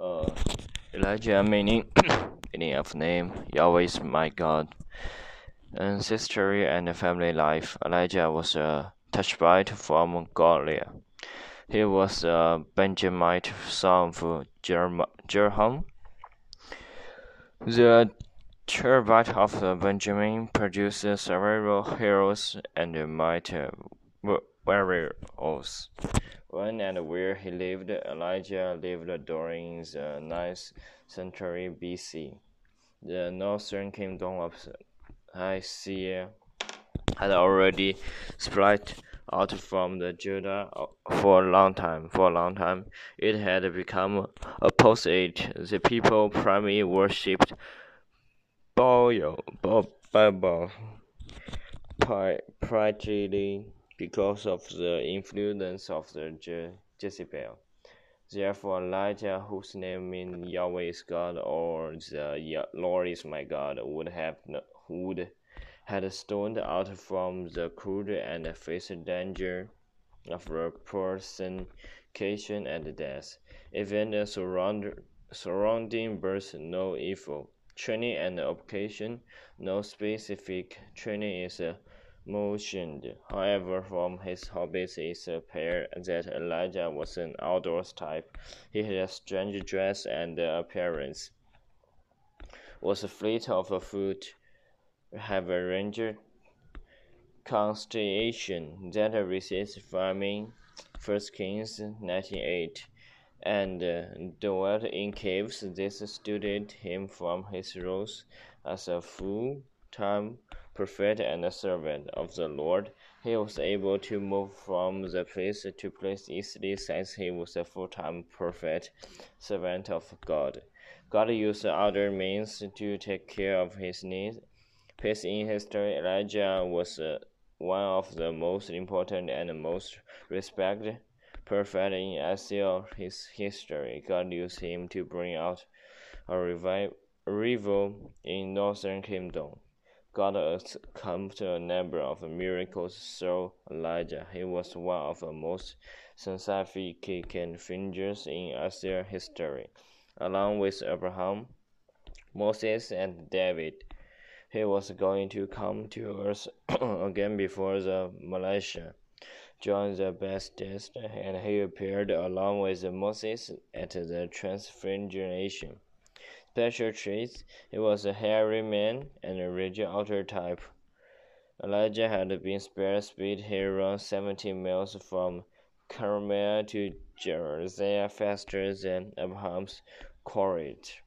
Uh, Elijah meaning meaning of name Yahweh is my God. Ancestry and family life. Elijah was a Tishbite from Galilee. He was a Benjamite son of Jerham. The tribe of Benjamin produced several heroes and mighty warriors. When and where he lived, Elijah lived during the ninth century BC. The northern kingdom of Assyria had already split out from the Judah for a long time. For a long time, it had become opposite. The people primarily worshipped Baal, Baal, primarily because of the influence of the Je Jezebel. Therefore, Elijah, whose name means Yahweh is God or the Lord is my God, would have would had stoned out from the crowd and faced danger of persecution and death. Even the surround, surrounding birth no evil. Training and occasion, no specific training is mentioned. However, from his hobbies it appears that Elijah was an outdoors type. He had a strange dress and appearance, was fleet of foot, have a ranger constellation that resists farming. First Kings 98 and uh, dwelt in caves. This studied him from his roles as a full-time prophet and servant of the Lord. He was able to move from the place to place easily since he was a full time prophet, servant of God. God used other means to take care of his needs. Peace in history, Elijah was uh, one of the most important and most respected prophets in Israel's history. God used him to bring out a revival in northern kingdom. God accomplished a number of miracles through Elijah. He was one of the most significant figures in Israel history. Along with Abraham, Moses, and David, he was going to come to earth again before the Messiah. John the Baptist, and he appeared along with Moses at the Transfiguration special traits. He was a hairy man and a rigid outer type. Elijah had been spared speed. He ran 70 miles from Carmel to Jerusalem faster than Abraham's chariot.